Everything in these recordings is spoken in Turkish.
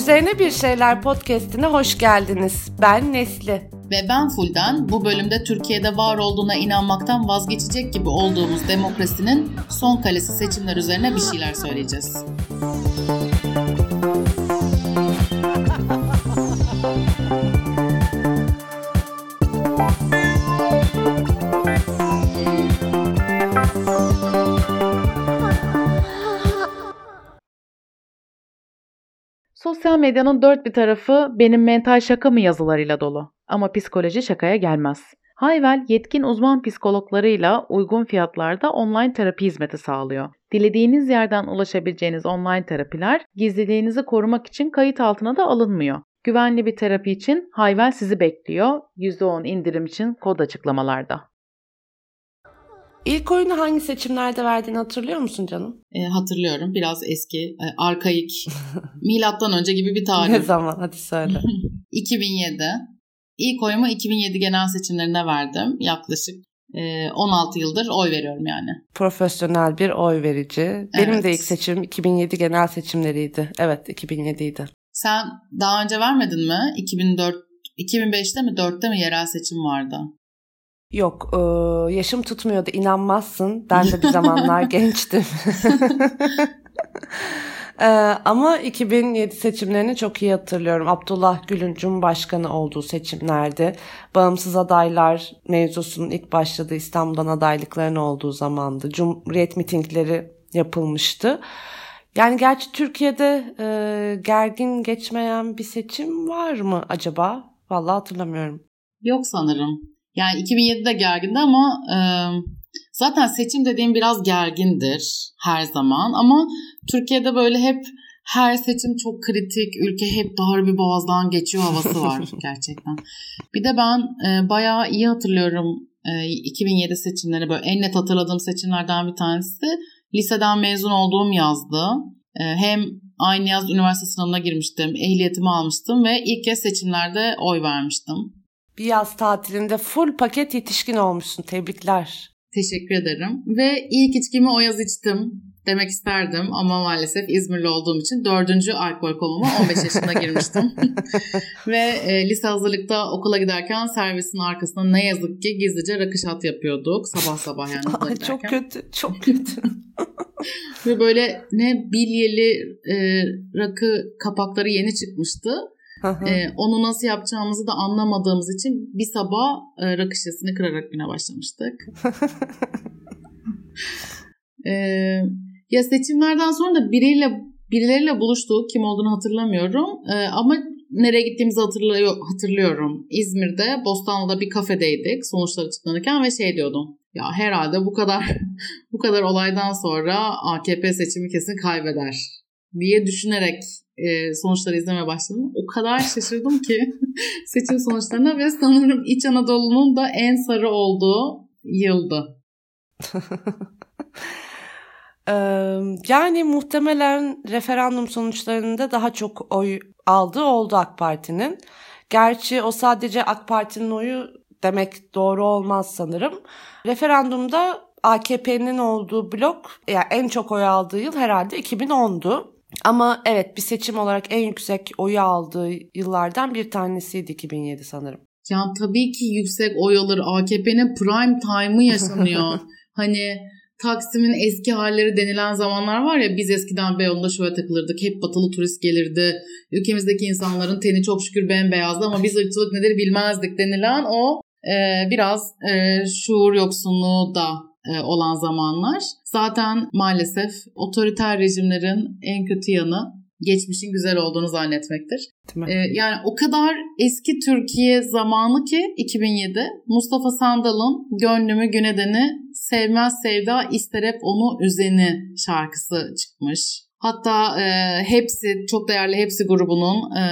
Üzerine Bir Şeyler podcastine hoş geldiniz. Ben Nesli. Ve ben Fulden. Bu bölümde Türkiye'de var olduğuna inanmaktan vazgeçecek gibi olduğumuz demokrasinin son kalesi seçimler üzerine bir şeyler söyleyeceğiz. Sosyal medyanın dört bir tarafı benim mental şaka mı yazılarıyla dolu. Ama psikoloji şakaya gelmez. Hayvel yetkin uzman psikologlarıyla uygun fiyatlarda online terapi hizmeti sağlıyor. Dilediğiniz yerden ulaşabileceğiniz online terapiler gizliliğinizi korumak için kayıt altına da alınmıyor. Güvenli bir terapi için Hayvel sizi bekliyor. %10 indirim için kod açıklamalarda. İlk oyunu hangi seçimlerde verdiğini hatırlıyor musun canım? E, hatırlıyorum. Biraz eski, e, arkaik, milattan önce gibi bir tarih. Ne zaman? Hadi söyle. 2007. İlk oyumu 2007 genel seçimlerinde verdim. Yaklaşık e, 16 yıldır oy veriyorum yani. Profesyonel bir oy verici. Benim evet. de ilk seçimim 2007 genel seçimleriydi. Evet 2007 idi. Sen daha önce vermedin mi? 2004 2005'te mi 4'te mi yerel seçim vardı? Yok, e, yaşım tutmuyordu inanmazsın. Ben de bir zamanlar gençtim. e, ama 2007 seçimlerini çok iyi hatırlıyorum. Abdullah Gül'ün Cumhurbaşkanı olduğu seçimlerde bağımsız adaylar mevzusunun ilk başladığı İstanbul'dan adaylıkların olduğu zamandı. Cumhuriyet mitingleri yapılmıştı. Yani gerçi Türkiye'de e, gergin geçmeyen bir seçim var mı acaba? Vallahi hatırlamıyorum. Yok sanırım. Yani 2007'de gergindi ama e, zaten seçim dediğim biraz gergindir her zaman. Ama Türkiye'de böyle hep her seçim çok kritik, ülke hep dar bir boğazdan geçiyor havası var gerçekten. Bir de ben e, bayağı iyi hatırlıyorum e, 2007 seçimleri böyle en net hatırladığım seçimlerden bir tanesi liseden mezun olduğum yazdı. E, hem aynı yaz üniversite sınavına girmiştim, ehliyetimi almıştım ve ilk kez seçimlerde oy vermiştim bir yaz tatilinde full paket yetişkin olmuşsun. Tebrikler. Teşekkür ederim. Ve ilk içkimi o yaz içtim demek isterdim ama maalesef İzmirli olduğum için dördüncü alkol komuma 15 yaşında girmiştim. Ve e, lise hazırlıkta okula giderken servisin arkasında ne yazık ki gizlice rakışat yapıyorduk. Sabah sabah yani Ay, Çok kötü, çok kötü. Ve böyle ne bilyeli e, rakı kapakları yeni çıkmıştı. Ee, onu nasıl yapacağımızı da anlamadığımız için bir sabah e, rakı şişesini kırarak güne başlamıştık. ee, ya seçimlerden sonra da biriyle birileriyle buluştuk. Kim olduğunu hatırlamıyorum. Ee, ama nereye gittiğimizi hatırlıyor, hatırlıyorum. İzmir'de Bostanlı'da bir kafedeydik sonuçlar açıklanırken ve şey diyordum. Ya herhalde bu kadar bu kadar olaydan sonra AKP seçimi kesin kaybeder diye düşünerek e, sonuçları izlemeye başladım. O kadar şaşırdım ki seçim sonuçlarına ve sanırım İç Anadolu'nun da en sarı olduğu yıldı. yani muhtemelen referandum sonuçlarında daha çok oy aldığı oldu AK Parti'nin. Gerçi o sadece AK Parti'nin oyu demek doğru olmaz sanırım. Referandumda AKP'nin olduğu blok yani en çok oy aldığı yıl herhalde 2010'du. Ama evet bir seçim olarak en yüksek oyu aldığı yıllardan bir tanesiydi 2007 sanırım. Ya tabii ki yüksek oy alır. AKP'nin prime time'ı yaşanıyor. hani Taksim'in eski halleri denilen zamanlar var ya biz eskiden Beyoğlu'nda şöyle takılırdık. Hep batılı turist gelirdi. Ülkemizdeki insanların teni çok şükür bembeyazdı ama biz ırkçılık nedir bilmezdik denilen o e, biraz e, şuur yoksunluğu da olan zamanlar. Zaten maalesef otoriter rejimlerin en kötü yanı geçmişin güzel olduğunu zannetmektir. Ee, yani o kadar eski Türkiye zamanı ki 2007 Mustafa Sandal'ın Gönlümü Günedeni Sevmez Sevda ister hep onu üzeni şarkısı çıkmış. Hatta e, hepsi çok değerli hepsi grubunun e,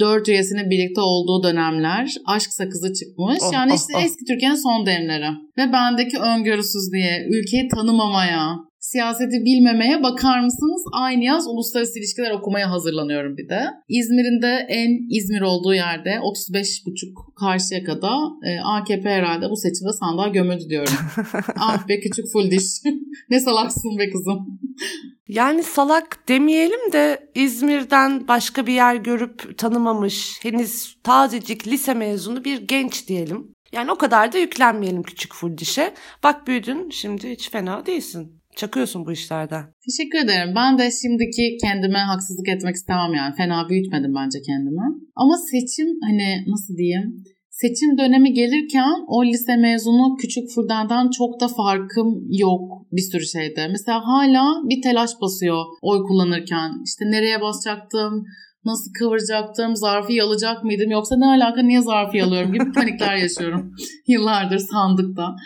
dört üyesinin birlikte olduğu dönemler Aşk Sakızı çıkmış. Oh, yani oh, işte oh. eski Türkiye'nin son demleri. Ve bendeki öngörüsüzlüğe, ülkeyi tanımamaya, siyaseti bilmemeye bakar mısınız? Aynı yaz uluslararası ilişkiler okumaya hazırlanıyorum bir de. İzmir'in de en İzmir olduğu yerde 35,5 karşıya kadar e, AKP herhalde bu seçimde sandığa gömüldü diyorum. ah be küçük full diş. ne salaksın be kızım. Yani salak demeyelim de İzmir'den başka bir yer görüp tanımamış, henüz tazecik lise mezunu bir genç diyelim. Yani o kadar da yüklenmeyelim küçük fuldişe. Bak büyüdün şimdi hiç fena değilsin. Çakıyorsun bu işlerden. Teşekkür ederim. Ben de şimdiki kendime haksızlık etmek istemem yani. Fena büyütmedim bence kendimi. Ama seçim hani nasıl diyeyim? Seçim dönemi gelirken o lise mezunu küçük Furden'den çok da farkım yok bir sürü şeyde. Mesela hala bir telaş basıyor oy kullanırken. İşte nereye basacaktım, nasıl kıvıracaktım, zarfı yalacak mıydım yoksa ne alaka niye zarfı yalıyorum gibi panikler yaşıyorum yıllardır sandıkta.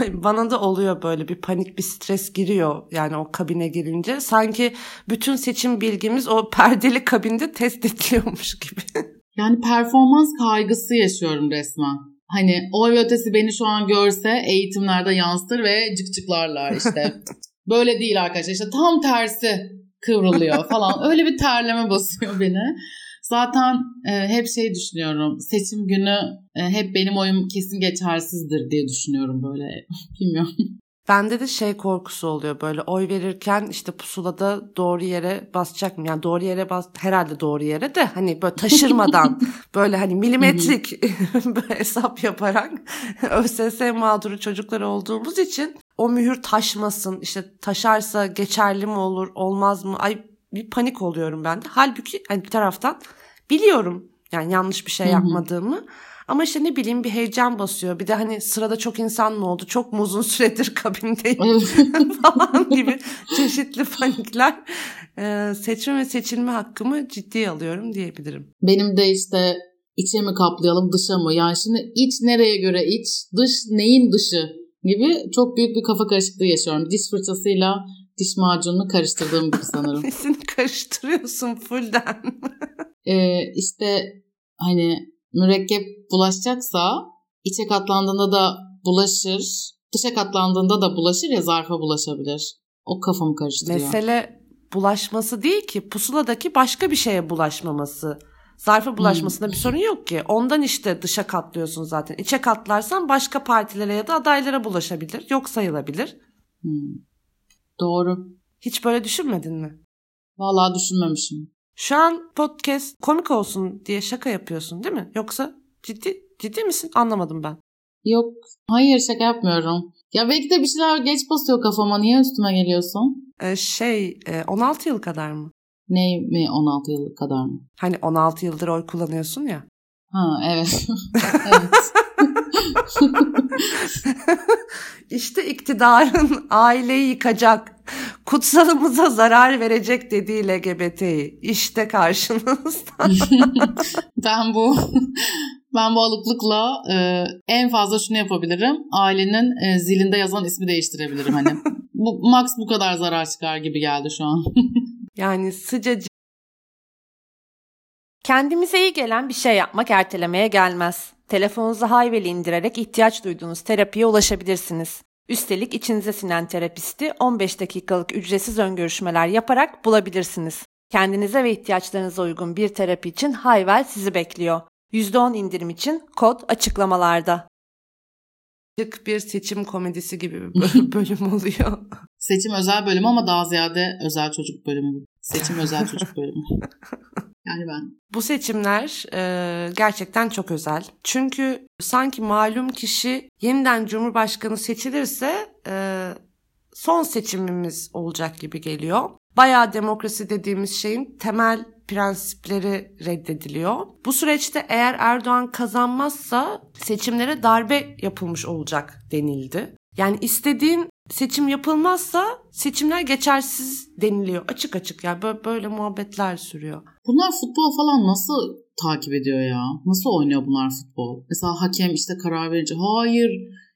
Ay, bana da oluyor böyle bir panik bir stres giriyor yani o kabine girince. Sanki bütün seçim bilgimiz o perdeli kabinde test ediliyormuş gibi. Yani performans kaygısı yaşıyorum resmen. Hani o ve ötesi beni şu an görse eğitimlerde yansıtır ve cıkcıklarlar işte. Böyle değil arkadaşlar işte tam tersi kıvrılıyor falan. Öyle bir terleme basıyor beni. Zaten e, hep şey düşünüyorum. Seçim günü e, hep benim oyum kesin geçersizdir diye düşünüyorum böyle. Bilmiyorum. Bende de şey korkusu oluyor böyle oy verirken işte pusulada doğru yere basacak mı? Yani doğru yere bas herhalde doğru yere de hani böyle taşırmadan böyle hani milimetrik böyle hesap yaparak ÖSS mağduru çocuklar olduğumuz için o mühür taşmasın işte taşarsa geçerli mi olur olmaz mı? Ay bir panik oluyorum ben de. Halbuki hani bir taraftan biliyorum yani yanlış bir şey yapmadığımı. Ama işte ne bileyim bir heyecan basıyor. Bir de hani sırada çok insan mı oldu? Çok mu uzun süredir kabindeyim falan gibi çeşitli panikler. Ee, seçme ve seçilme hakkımı ciddiye alıyorum diyebilirim. Benim de işte içe mi kaplayalım dışa mı? Yani şimdi iç nereye göre iç, dış neyin dışı gibi çok büyük bir kafa karışıklığı yaşıyorum. Diş fırçasıyla diş macununu karıştırdığım gibi sanırım. Nesini karıştırıyorsun fullden? ee, işte hani mürekkep bulaşacaksa içe katlandığında da bulaşır, dışa katlandığında da bulaşır ya zarfa bulaşabilir. O kafamı karıştırıyor. Mesele bulaşması değil ki pusuladaki başka bir şeye bulaşmaması. Zarfa bulaşmasında hmm. bir sorun yok ki. Ondan işte dışa katlıyorsun zaten. İçe katlarsan başka partilere ya da adaylara bulaşabilir. Yok sayılabilir. Hmm. Doğru. Hiç böyle düşünmedin mi? Vallahi düşünmemişim. Şu an podcast komik olsun diye şaka yapıyorsun değil mi? Yoksa ciddi ciddi misin? Anlamadım ben. Yok. Hayır şaka yapmıyorum. Ya belki de bir şeyler geç basıyor kafama. Niye üstüme geliyorsun? Ee, şey 16 yıl kadar mı? Ne mi 16 yıl kadar mı? Hani 16 yıldır oy kullanıyorsun ya. Ha evet. evet. İşte iktidarın aileyi yıkacak, kutsalımıza zarar verecek dediği LGBT'yi. İşte karşınızda. ben bu ben bu alıklıkla e, en fazla şunu yapabilirim. Ailenin e, zilinde yazan ismi değiştirebilirim hani. bu max bu kadar zarar çıkar gibi geldi şu an. yani sıcacık Kendimize iyi gelen bir şey yapmak ertelemeye gelmez. Telefonunuza Hayvel'i indirerek ihtiyaç duyduğunuz terapiye ulaşabilirsiniz. Üstelik içinize sinen terapisti 15 dakikalık ücretsiz ön görüşmeler yaparak bulabilirsiniz. Kendinize ve ihtiyaçlarınıza uygun bir terapi için Hayvel sizi bekliyor. %10 indirim için kod açıklamalarda. Bir seçim komedisi gibi bir bölüm oluyor. Seçim özel bölüm ama daha ziyade özel çocuk bölümü. Seçim özel çocuk bölümü. Yani ben. Bu seçimler e, gerçekten çok özel. Çünkü sanki malum kişi yeniden Cumhurbaşkanı seçilirse e, son seçimimiz olacak gibi geliyor. Bayağı demokrasi dediğimiz şeyin temel prensipleri reddediliyor. Bu süreçte eğer Erdoğan kazanmazsa seçimlere darbe yapılmış olacak denildi. Yani istediğin seçim yapılmazsa seçimler geçersiz deniliyor. Açık açık yani böyle, böyle muhabbetler sürüyor. Bunlar futbol falan nasıl takip ediyor ya? Nasıl oynuyor bunlar futbol? Mesela hakem işte karar verince hayır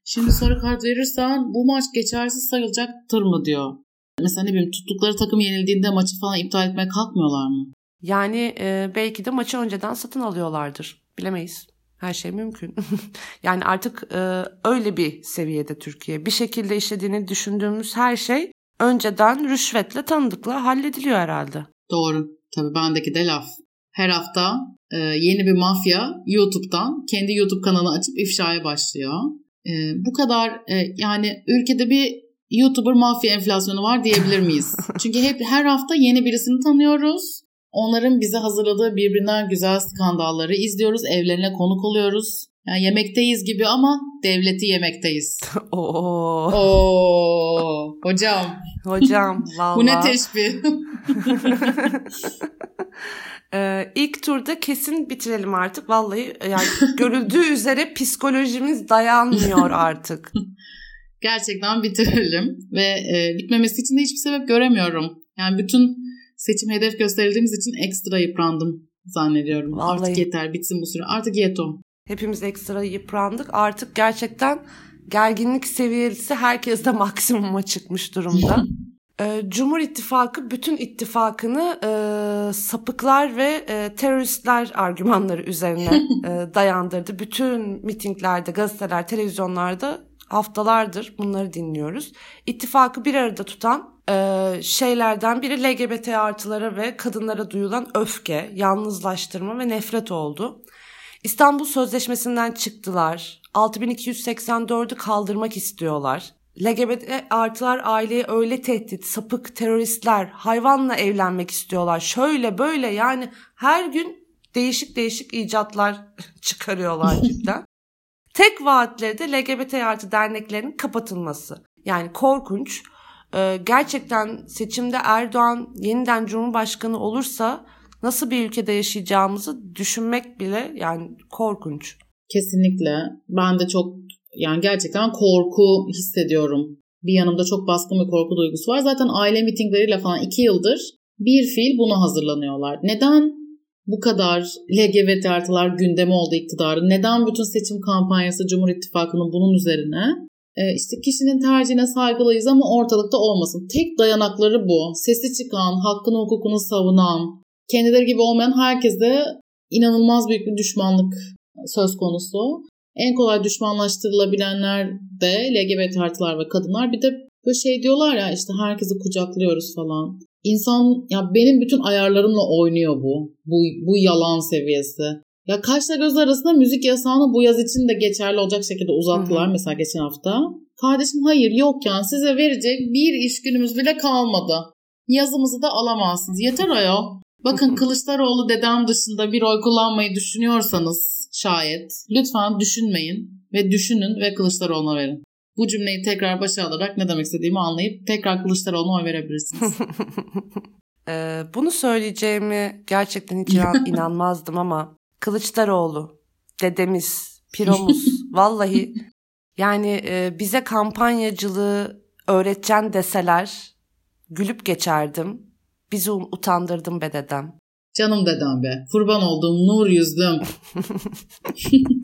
şimdi sarı kart verirsen bu maç geçersiz sayılacaktır mı diyor. Mesela ne bileyim tuttukları takım yenildiğinde maçı falan iptal etmeye kalkmıyorlar mı? Yani e, belki de maçı önceden satın alıyorlardır. Bilemeyiz. Her şey mümkün. yani artık e, öyle bir seviyede Türkiye. Bir şekilde işlediğini düşündüğümüz her şey önceden rüşvetle tanıdıkla hallediliyor herhalde. Doğru. Tabii bendeki de laf. Her hafta e, yeni bir mafya YouTube'dan kendi YouTube kanalı açıp ifşaya başlıyor. E, bu kadar e, yani ülkede bir YouTuber mafya enflasyonu var diyebilir miyiz? Çünkü hep her hafta yeni birisini tanıyoruz. Onların bize hazırladığı birbirinden güzel skandalları izliyoruz. Evlerine konuk oluyoruz. Yani yemekteyiz gibi ama devleti yemekteyiz. Oo. Oo. Hocam. Hocam valla. Bu ne teşbih. Ee, ilk turda kesin bitirelim artık. Vallahi yani görüldüğü üzere psikolojimiz dayanmıyor artık. Gerçekten bitirelim ve e, bitmemesi için de hiçbir sebep göremiyorum. Yani bütün seçim hedef gösterildiğimiz için ekstra yıprandım zannediyorum. Vallahi. Artık yeter bitsin bu süre. Artık yeto. Hepimiz ekstra yıprandık. Artık gerçekten gerginlik seviyesi herkeste maksimuma çıkmış durumda. Ee, Cumhur İttifakı bütün ittifakını e, sapıklar ve e, teröristler argümanları üzerine e, dayandırdı. Bütün mitinglerde, gazeteler, televizyonlarda haftalardır bunları dinliyoruz. İttifakı bir arada tutan e, şeylerden biri LGBT artılara ve kadınlara duyulan öfke, yalnızlaştırma ve nefret oldu. İstanbul Sözleşmesi'nden çıktılar. 6284'ü kaldırmak istiyorlar. LGBT artılar aileye öyle tehdit, sapık teröristler, hayvanla evlenmek istiyorlar. Şöyle böyle yani her gün değişik değişik icatlar çıkarıyorlar cidden. Tek vaatleri de LGBT artı derneklerin kapatılması. Yani korkunç. Ee, gerçekten seçimde Erdoğan yeniden Cumhurbaşkanı olursa nasıl bir ülkede yaşayacağımızı düşünmek bile yani korkunç. Kesinlikle. Ben de çok yani gerçekten korku hissediyorum. Bir yanımda çok baskın bir korku duygusu var. Zaten aile mitingleriyle falan iki yıldır bir fiil buna hazırlanıyorlar. Neden bu kadar LGBT artılar gündemi oldu iktidarın? Neden bütün seçim kampanyası Cumhur İttifakı'nın bunun üzerine? Ee, işte kişinin tercihine saygılıyız ama ortalıkta olmasın. Tek dayanakları bu. Sesi çıkan, hakkını hukukunu savunan, kendileri gibi olmayan herkese inanılmaz büyük bir düşmanlık söz konusu. En kolay düşmanlaştırılabilenler de LGBT artılar ve kadınlar. Bir de böyle şey diyorlar ya işte herkesi kucaklıyoruz falan. İnsan ya benim bütün ayarlarımla oynuyor bu. Bu, bu yalan seviyesi. Ya kaşla göz arasında müzik yasağını bu yaz için de geçerli olacak şekilde uzattılar Hı-hı. mesela geçen hafta. Kardeşim hayır yok yani size verecek bir iş günümüz bile kalmadı. Yazımızı da alamazsınız. Yeter ayol. Bakın Kılıçdaroğlu dedem dışında bir oy kullanmayı düşünüyorsanız şayet lütfen düşünmeyin ve düşünün ve Kılıçdaroğlu'na verin. Bu cümleyi tekrar başa alarak ne demek istediğimi anlayıp tekrar Kılıçdaroğlu'na oy verebilirsiniz. ee, bunu söyleyeceğimi gerçekten hiç inanmazdım ama Kılıçdaroğlu, dedemiz, piromuz vallahi yani e, bize kampanyacılığı öğreteceksin deseler gülüp geçerdim. Bizi utandırdın be dedem. Canım dedem be. Kurban olduğum nur yüzlüm.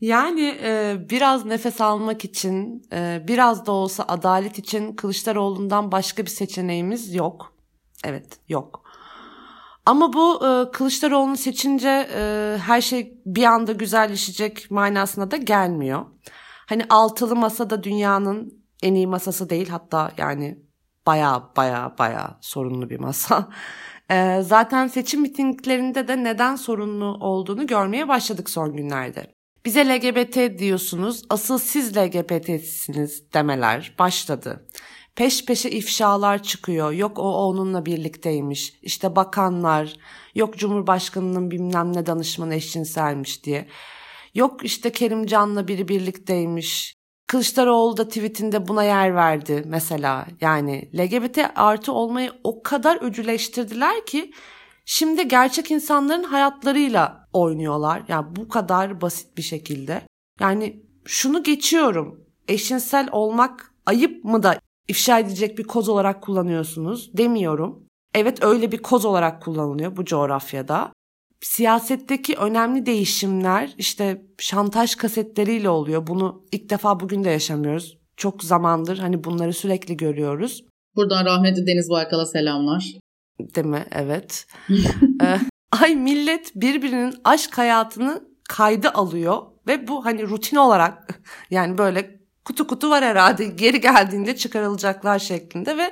yani e, biraz nefes almak için, e, biraz da olsa adalet için Kılıçdaroğlu'ndan başka bir seçeneğimiz yok. Evet, yok. Ama bu e, Kılıçdaroğlu'nu seçince e, her şey bir anda güzelleşecek manasına da gelmiyor. Hani altılı masa da dünyanın en iyi masası değil hatta yani baya baya baya sorunlu bir masa. E, zaten seçim mitinglerinde de neden sorunlu olduğunu görmeye başladık son günlerde. Bize LGBT diyorsunuz, asıl siz LGBT'siniz demeler başladı. Peş peşe ifşalar çıkıyor. Yok o onunla birlikteymiş. İşte bakanlar, yok Cumhurbaşkanının bilmem ne danışmanı eşcinselmiş diye. Yok işte Kerimcan'la biri birlikteymiş. Kılıçdaroğlu da tweetinde buna yer verdi mesela. Yani LGBT artı olmayı o kadar öcüleştirdiler ki şimdi gerçek insanların hayatlarıyla oynuyorlar. Yani bu kadar basit bir şekilde. Yani şunu geçiyorum. Eşcinsel olmak ayıp mı da ifşa edilecek bir koz olarak kullanıyorsunuz demiyorum. Evet öyle bir koz olarak kullanılıyor bu coğrafyada siyasetteki önemli değişimler işte şantaj kasetleriyle oluyor. Bunu ilk defa bugün de yaşamıyoruz. Çok zamandır hani bunları sürekli görüyoruz. Buradan rahmetli Deniz Baykal'a selamlar. Değil mi? Evet. ee, ay millet birbirinin aşk hayatını kaydı alıyor ve bu hani rutin olarak yani böyle kutu kutu var herhalde geri geldiğinde çıkarılacaklar şeklinde ve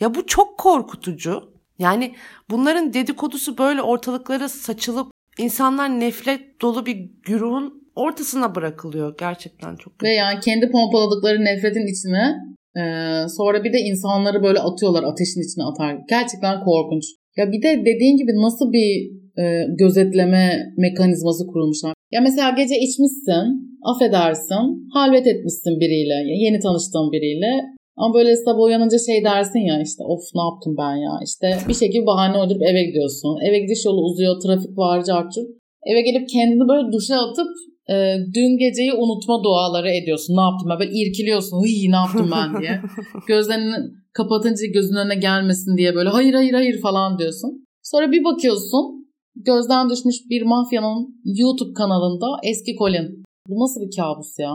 ya bu çok korkutucu. Yani bunların dedikodusu böyle ortalıklara saçılıp insanlar nefret dolu bir güruhun ortasına bırakılıyor. Gerçekten çok kötü. Ve yani kendi pompaladıkları nefretin içine e, sonra bir de insanları böyle atıyorlar ateşin içine atar. Gerçekten korkunç. Ya bir de dediğin gibi nasıl bir e, gözetleme mekanizması kurulmuşlar. Ya mesela gece içmişsin, affedersin, halvet etmişsin biriyle, yeni tanıştığın biriyle. Ama böyle sabah uyanınca şey dersin ya işte of ne yaptım ben ya işte bir şekilde bahane uydurup eve gidiyorsun. Eve gidiş yolu uzuyor, trafik var, carçur. Eve gelip kendini böyle duşa atıp e, dün geceyi unutma duaları ediyorsun. Ne yaptım ben? Böyle irkiliyorsun. Hıy ne yaptım ben diye. Gözlerini kapatınca gözün önüne gelmesin diye böyle hayır hayır hayır falan diyorsun. Sonra bir bakıyorsun gözden düşmüş bir mafyanın YouTube kanalında eski Colin. Bu nasıl bir kabus ya?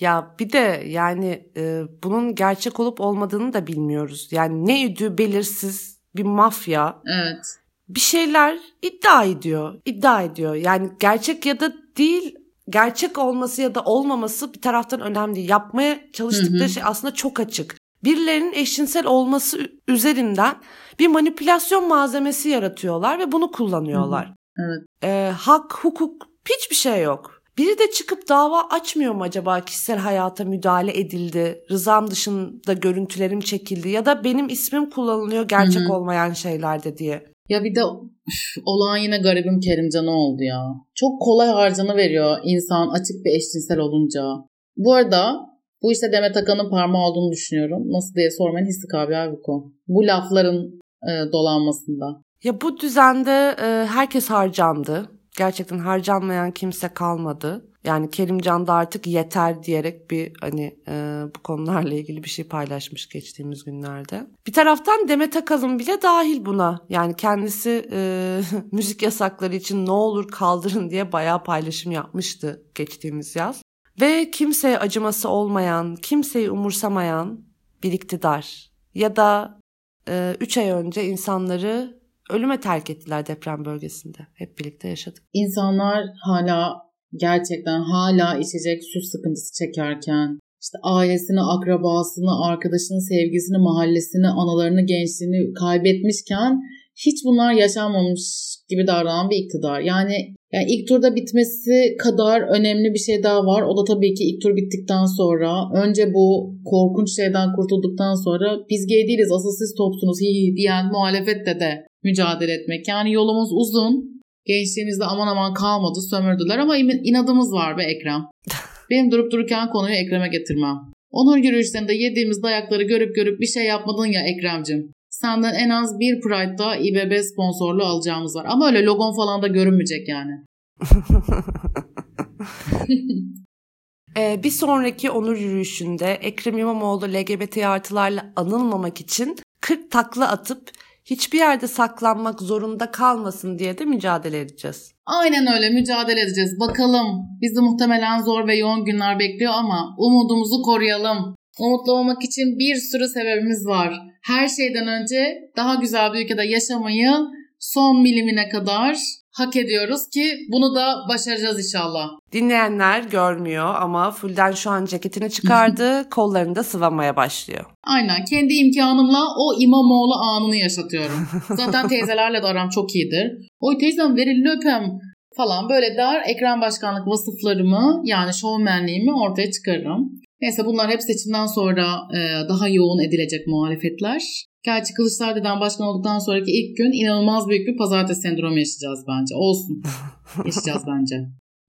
Ya bir de yani e, bunun gerçek olup olmadığını da bilmiyoruz. Yani ne idüğü belirsiz bir mafya. Evet. Bir şeyler iddia ediyor. iddia ediyor. Yani gerçek ya da değil gerçek olması ya da olmaması bir taraftan önemli değil. Yapmaya çalıştıkları hı hı. şey aslında çok açık. Birilerinin eşcinsel olması üzerinden bir manipülasyon malzemesi yaratıyorlar ve bunu kullanıyorlar. Evet. Ee, hak, hukuk hiçbir şey yok. Biri de çıkıp dava açmıyor mu acaba kişisel hayata müdahale edildi, rızam dışında görüntülerim çekildi ya da benim ismim kullanılıyor gerçek Hı-hı. olmayan şeylerde diye. Ya bir de üf, olağan yine garibim Kerimcan'a oldu ya. Çok kolay harcanı veriyor insan açık bir eşcinsel olunca. Bu arada bu işte Demet Akan'ın parmağı olduğunu düşünüyorum. Nasıl diye sormayın Hissi Abi bu Bu lafların e, dolanmasında. Ya bu düzende e, herkes harcandı gerçekten harcanmayan kimse kalmadı. Yani Kerimcan da artık yeter diyerek bir hani e, bu konularla ilgili bir şey paylaşmış geçtiğimiz günlerde. Bir taraftan Demet Akalın bile dahil buna. Yani kendisi e, müzik yasakları için ne olur kaldırın diye bayağı paylaşım yapmıştı geçtiğimiz yaz. Ve kimseye acıması olmayan, kimseyi umursamayan bir iktidar. Ya da 3 e, ay önce insanları ölüme terk ettiler deprem bölgesinde. Hep birlikte yaşadık. İnsanlar hala gerçekten hala içecek su sıkıntısı çekerken işte ailesini, akrabasını, arkadaşını, sevgisini, mahallesini, analarını, gençliğini kaybetmişken hiç bunlar yaşanmamış gibi davranan bir iktidar. Yani, yani ilk turda bitmesi kadar önemli bir şey daha var. O da tabii ki ilk tur bittikten sonra önce bu korkunç şeyden kurtulduktan sonra biz gay değiliz asıl siz topsunuz hi diyen muhalefette de mücadele etmek. Yani yolumuz uzun. Gençliğimizde aman aman kalmadı sömürdüler ama inadımız var be Ekrem. Benim durup dururken konuyu Ekrem'e getirmem. Onur yürüyüşlerinde yediğimiz dayakları görüp görüp bir şey yapmadın ya Ekrem'cim. Senden en az bir Pride'da İBB sponsorluğu alacağımız var. Ama öyle logon falan da görünmeyecek yani. ee, bir sonraki onur yürüyüşünde Ekrem İmamoğlu LGBT artılarla anılmamak için 40 takla atıp hiçbir yerde saklanmak zorunda kalmasın diye de mücadele edeceğiz. Aynen öyle mücadele edeceğiz. Bakalım bizi muhtemelen zor ve yoğun günler bekliyor ama umudumuzu koruyalım. Umutlu olmak için bir sürü sebebimiz var. Her şeyden önce daha güzel bir ülkede yaşamayı son milimine kadar hak ediyoruz ki bunu da başaracağız inşallah. Dinleyenler görmüyor ama Fulden şu an ceketini çıkardı, kollarını da sıvamaya başlıyor. Aynen kendi imkanımla o İmamoğlu anını yaşatıyorum. Zaten teyzelerle de aram çok iyidir. Oy teyzem ver elini öpem falan böyle der ekran başkanlık vasıflarımı yani şovmenliğimi ortaya çıkarırım. Neyse bunlar hep seçimden sonra e, daha yoğun edilecek muhalefetler. Gerçi Kılıçdaroğlu'dan başkan olduktan sonraki ilk gün inanılmaz büyük bir pazartesi sendromu yaşayacağız bence. Olsun. yaşayacağız bence.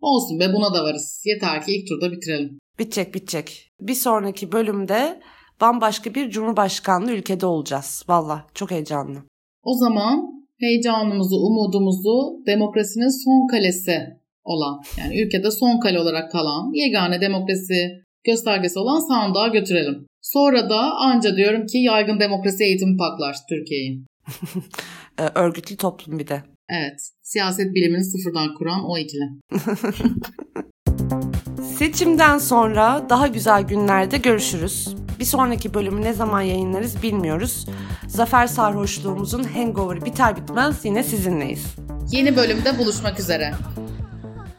Olsun be buna da varız. Yeter ki ilk turda bitirelim. Bitecek bitecek. Bir sonraki bölümde bambaşka bir cumhurbaşkanlığı ülkede olacağız. Valla çok heyecanlı. O zaman heyecanımızı, umudumuzu demokrasinin son kalesi olan yani ülkede son kale olarak kalan yegane demokrasi göstergesi olan sandığa götürelim. Sonra da anca diyorum ki yaygın demokrasi eğitimi paklar Türkiye'yi. Ee, örgütlü toplum bir de. Evet. Siyaset bilimini sıfırdan kuran o ikili. Seçimden sonra daha güzel günlerde görüşürüz. Bir sonraki bölümü ne zaman yayınlarız bilmiyoruz. Zafer sarhoşluğumuzun hangover biter bitmez yine sizinleyiz. Yeni bölümde buluşmak üzere.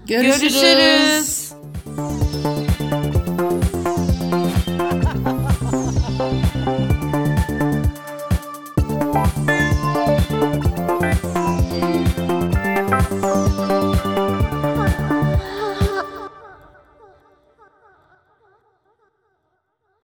Görüşürüz. Görüşürüz.